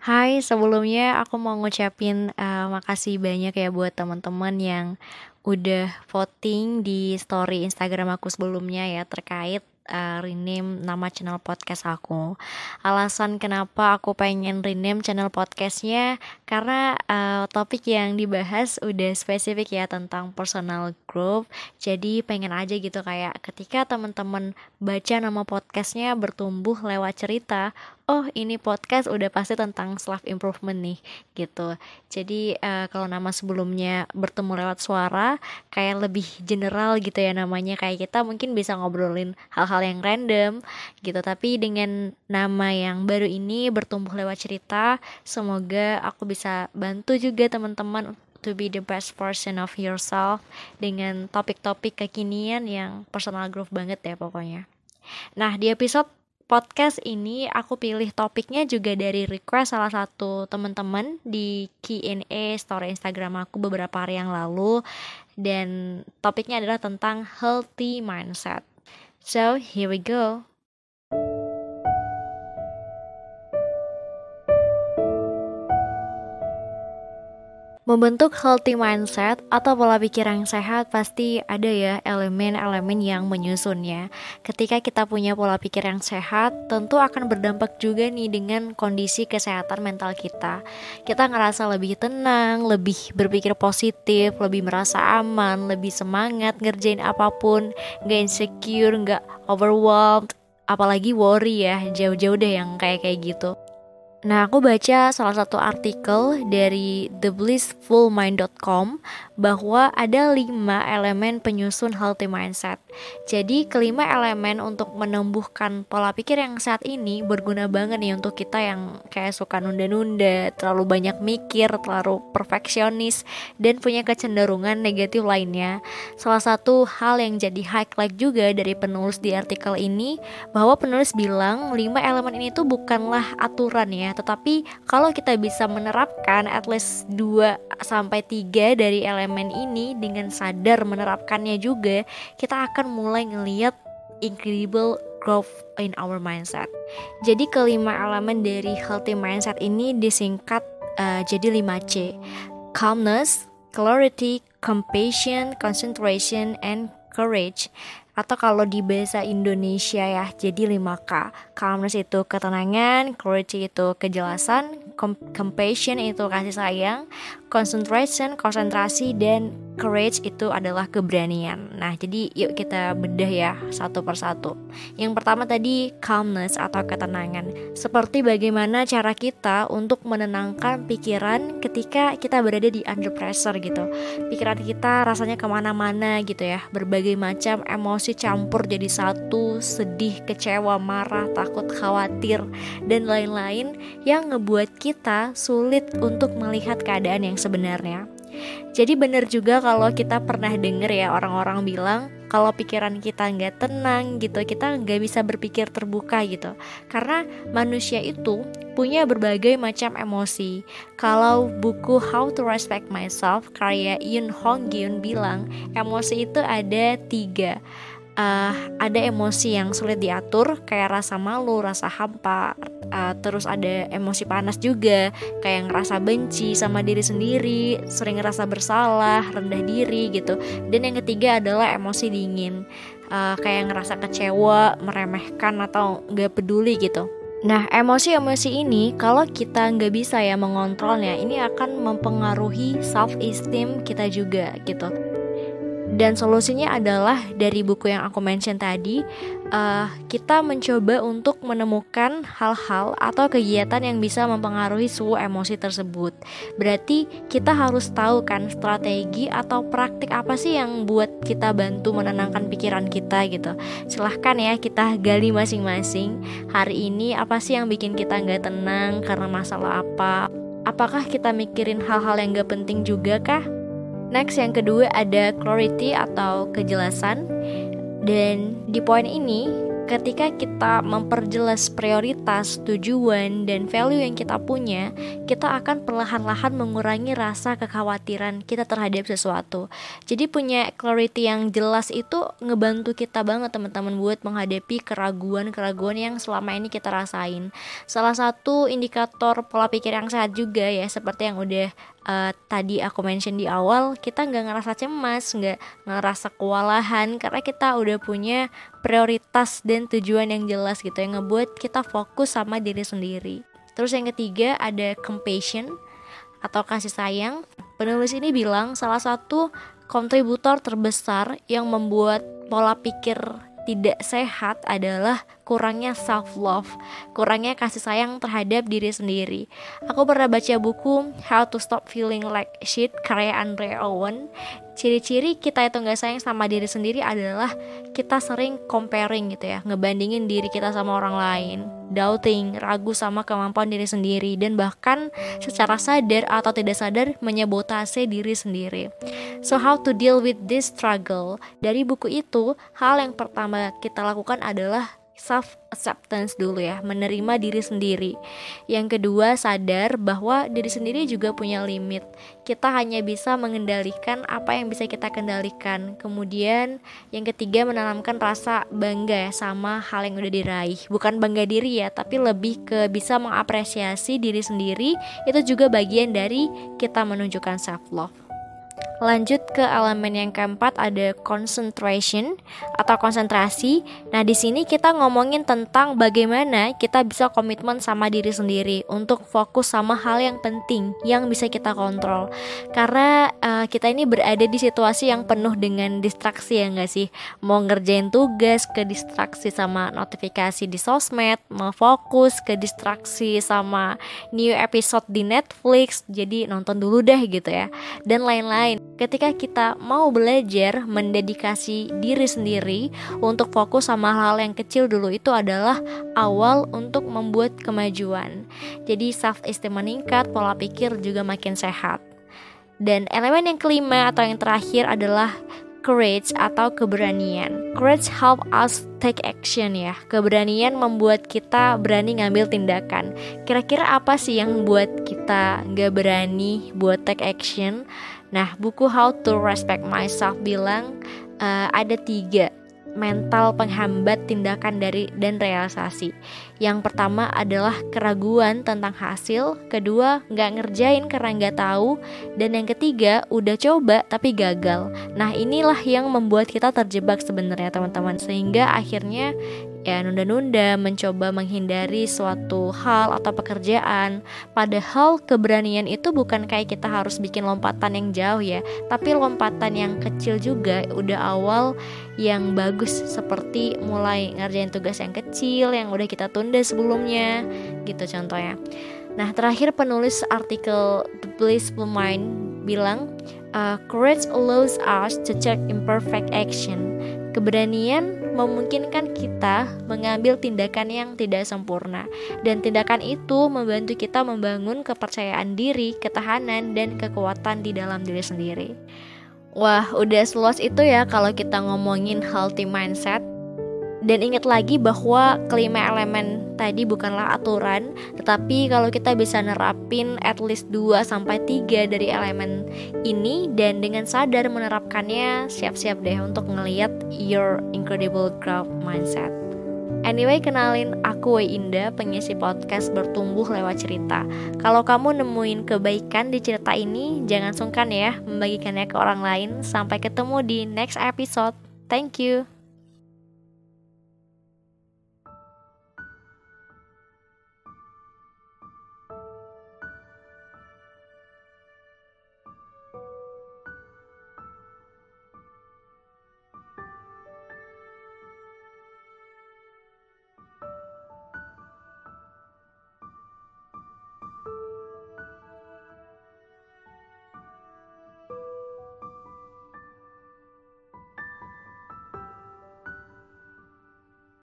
Hai, sebelumnya aku mau ngucapin uh, makasih banyak ya buat teman-teman yang udah voting di story Instagram aku sebelumnya ya terkait uh, rename nama channel podcast aku. Alasan kenapa aku pengen rename channel podcastnya karena uh, topik yang dibahas udah spesifik ya tentang personal growth. Jadi pengen aja gitu kayak ketika teman-teman baca nama podcastnya bertumbuh lewat cerita, oh ini podcast udah pasti tentang self improvement nih gitu. Jadi uh, kalau nama sebelumnya bertemu lewat suara kayak lebih general gitu ya namanya. Kayak kita mungkin bisa ngobrolin hal-hal yang random gitu. Tapi dengan nama yang baru ini bertumbuh lewat cerita semoga aku bisa bantu juga teman-teman to be the best version of yourself dengan topik-topik kekinian yang personal growth banget ya pokoknya. Nah, di episode podcast ini aku pilih topiknya juga dari request salah satu teman-teman di Q&A story Instagram aku beberapa hari yang lalu dan topiknya adalah tentang healthy mindset. So, here we go. Membentuk healthy mindset atau pola pikir yang sehat pasti ada ya elemen-elemen yang menyusunnya. Ketika kita punya pola pikir yang sehat, tentu akan berdampak juga nih dengan kondisi kesehatan mental kita. Kita ngerasa lebih tenang, lebih berpikir positif, lebih merasa aman, lebih semangat ngerjain apa pun, gak insecure, gak overwhelmed, apalagi worry ya, jauh-jauh deh yang kayak-kayak gitu. Nah, aku baca salah satu artikel dari theblissfulmind.com bahwa ada lima elemen penyusun healthy mindset. Jadi, kelima elemen untuk menumbuhkan pola pikir yang saat ini berguna banget nih untuk kita yang kayak suka nunda-nunda, terlalu banyak mikir, terlalu perfeksionis, dan punya kecenderungan negatif lainnya. Salah satu hal yang jadi highlight juga dari penulis di artikel ini bahwa penulis bilang lima elemen ini tuh bukanlah aturan ya, tetapi kalau kita bisa menerapkan at least 2 sampai 3 dari elemen ini dengan sadar menerapkannya juga, kita akan mulai ngeliat incredible growth in our mindset. Jadi kelima elemen dari healthy mindset ini disingkat uh, jadi 5C. Calmness, clarity, compassion, concentration, and courage atau kalau di bahasa Indonesia ya jadi 5K calmness itu ketenangan courage itu kejelasan compassion itu kasih sayang concentration konsentrasi dan courage itu adalah keberanian. Nah jadi yuk kita bedah ya satu persatu. Yang pertama tadi calmness atau ketenangan. Seperti bagaimana cara kita untuk menenangkan pikiran ketika kita berada di under pressure gitu. Pikiran kita rasanya ke mana-mana gitu ya berbagai macam emosi emosi campur jadi satu, sedih, kecewa, marah, takut, khawatir, dan lain-lain yang ngebuat kita sulit untuk melihat keadaan yang sebenarnya. Jadi bener juga kalau kita pernah denger ya orang-orang bilang kalau pikiran kita nggak tenang gitu, kita nggak bisa berpikir terbuka gitu. Karena manusia itu punya berbagai macam emosi. Kalau buku How to Respect Myself karya Yun Hong Gyun bilang emosi itu ada tiga uh, ada emosi yang sulit diatur kayak rasa malu, rasa hampa, uh, terus ada emosi panas juga kayak ngerasa benci sama diri sendiri, sering ngerasa bersalah, rendah diri gitu. Dan yang ketiga adalah emosi dingin, uh, kayak ngerasa kecewa, meremehkan atau nggak peduli gitu. Nah, emosi-emosi ini kalau kita nggak bisa ya mengontrolnya, ini akan mempengaruhi self esteem kita juga gitu. Dan solusinya adalah dari buku yang aku mention tadi, uh, kita mencoba untuk menemukan hal-hal atau kegiatan yang bisa mempengaruhi suhu emosi tersebut. Berarti kita harus tahu kan strategi atau praktik apa sih yang buat kita bantu menenangkan pikiran kita gitu. Silahkan ya kita gali masing-masing. Hari ini apa sih yang bikin kita nggak tenang karena masalah apa? Apakah kita mikirin hal-hal yang gak penting juga kah? Next yang kedua ada clarity atau kejelasan. Dan di poin ini ketika kita memperjelas prioritas, tujuan, dan value yang kita punya, kita akan perlahan-lahan mengurangi rasa kekhawatiran kita terhadap sesuatu. Jadi punya clarity yang jelas itu ngebantu kita banget teman-teman buat menghadapi keraguan-keraguan yang selama ini kita rasain. Salah satu indikator pola pikir yang sehat juga ya, seperti yang udah uh, tadi aku mention di awal kita nggak ngerasa cemas nggak ngerasa kewalahan karena kita udah punya prioritas dan tujuan yang jelas gitu yang ngebuat kita fokus sama diri sendiri. Terus yang ketiga ada compassion atau kasih sayang. Penulis ini bilang salah satu kontributor terbesar yang membuat pola pikir tidak sehat adalah kurangnya self love, kurangnya kasih sayang terhadap diri sendiri. Aku pernah baca buku How to Stop Feeling Like Shit karya Andre Owen. Ciri-ciri kita itu nggak sayang sama diri sendiri adalah kita sering comparing gitu ya, ngebandingin diri kita sama orang lain, doubting, ragu sama kemampuan diri sendiri, dan bahkan secara sadar atau tidak sadar menyebotase diri sendiri. So how to deal with this struggle? Dari buku itu, hal yang pertama kita lakukan adalah self acceptance dulu ya, menerima diri sendiri. Yang kedua, sadar bahwa diri sendiri juga punya limit. Kita hanya bisa mengendalikan apa yang bisa kita kendalikan. Kemudian, yang ketiga menanamkan rasa bangga ya sama hal yang udah diraih. Bukan bangga diri ya, tapi lebih ke bisa mengapresiasi diri sendiri. Itu juga bagian dari kita menunjukkan self love. Lanjut ke elemen yang keempat ada concentration atau konsentrasi. Nah, di sini kita ngomongin tentang bagaimana kita bisa komitmen sama diri sendiri untuk fokus sama hal yang penting yang bisa kita kontrol. Karena uh, kita ini berada di situasi yang penuh dengan distraksi ya nggak sih? Mau ngerjain tugas ke distraksi sama notifikasi di sosmed, mau fokus ke distraksi sama new episode di Netflix. Jadi nonton dulu deh gitu ya. Dan lain-lain ketika kita mau belajar mendedikasi diri sendiri untuk fokus sama hal-hal yang kecil dulu itu adalah awal untuk membuat kemajuan. Jadi self esteem meningkat, pola pikir juga makin sehat. Dan elemen yang kelima atau yang terakhir adalah courage atau keberanian. Courage help us take action ya. Keberanian membuat kita berani ngambil tindakan. Kira-kira apa sih yang membuat kita nggak berani buat take action? Nah, buku How to Respect Myself bilang uh, ada tiga mental penghambat tindakan dari dan realisasi. Yang pertama adalah keraguan tentang hasil, kedua nggak ngerjain karena nggak tahu, dan yang ketiga udah coba tapi gagal. Nah inilah yang membuat kita terjebak sebenarnya teman-teman, sehingga akhirnya ya nunda-nunda mencoba menghindari suatu hal atau pekerjaan. Padahal keberanian itu bukan kayak kita harus bikin lompatan yang jauh ya tapi lompatan yang kecil juga. Udah awal yang bagus seperti mulai ngerjain tugas yang kecil yang udah kita tunda sebelumnya gitu contohnya. Nah terakhir penulis artikel The Blissful Mind bilang uh, courage allows us to check imperfect action. Keberanian memungkinkan kita mengambil tindakan yang tidak sempurna dan tindakan itu membantu kita membangun kepercayaan diri, ketahanan dan kekuatan di dalam diri sendiri. Wah, udah seluas itu ya kalau kita ngomongin healthy mindset. Dan ingat lagi bahwa kelima elemen tadi bukanlah aturan, tetapi kalau kita bisa nerapin at least 2 sampai 3 dari elemen ini dan dengan sadar menerapkannya, siap-siap deh untuk ngeliat your incredible growth mindset. Anyway, kenalin aku Wei Indah, pengisi podcast Bertumbuh Lewat Cerita. Kalau kamu nemuin kebaikan di cerita ini, jangan sungkan ya membagikannya ke orang lain. Sampai ketemu di next episode. Thank you.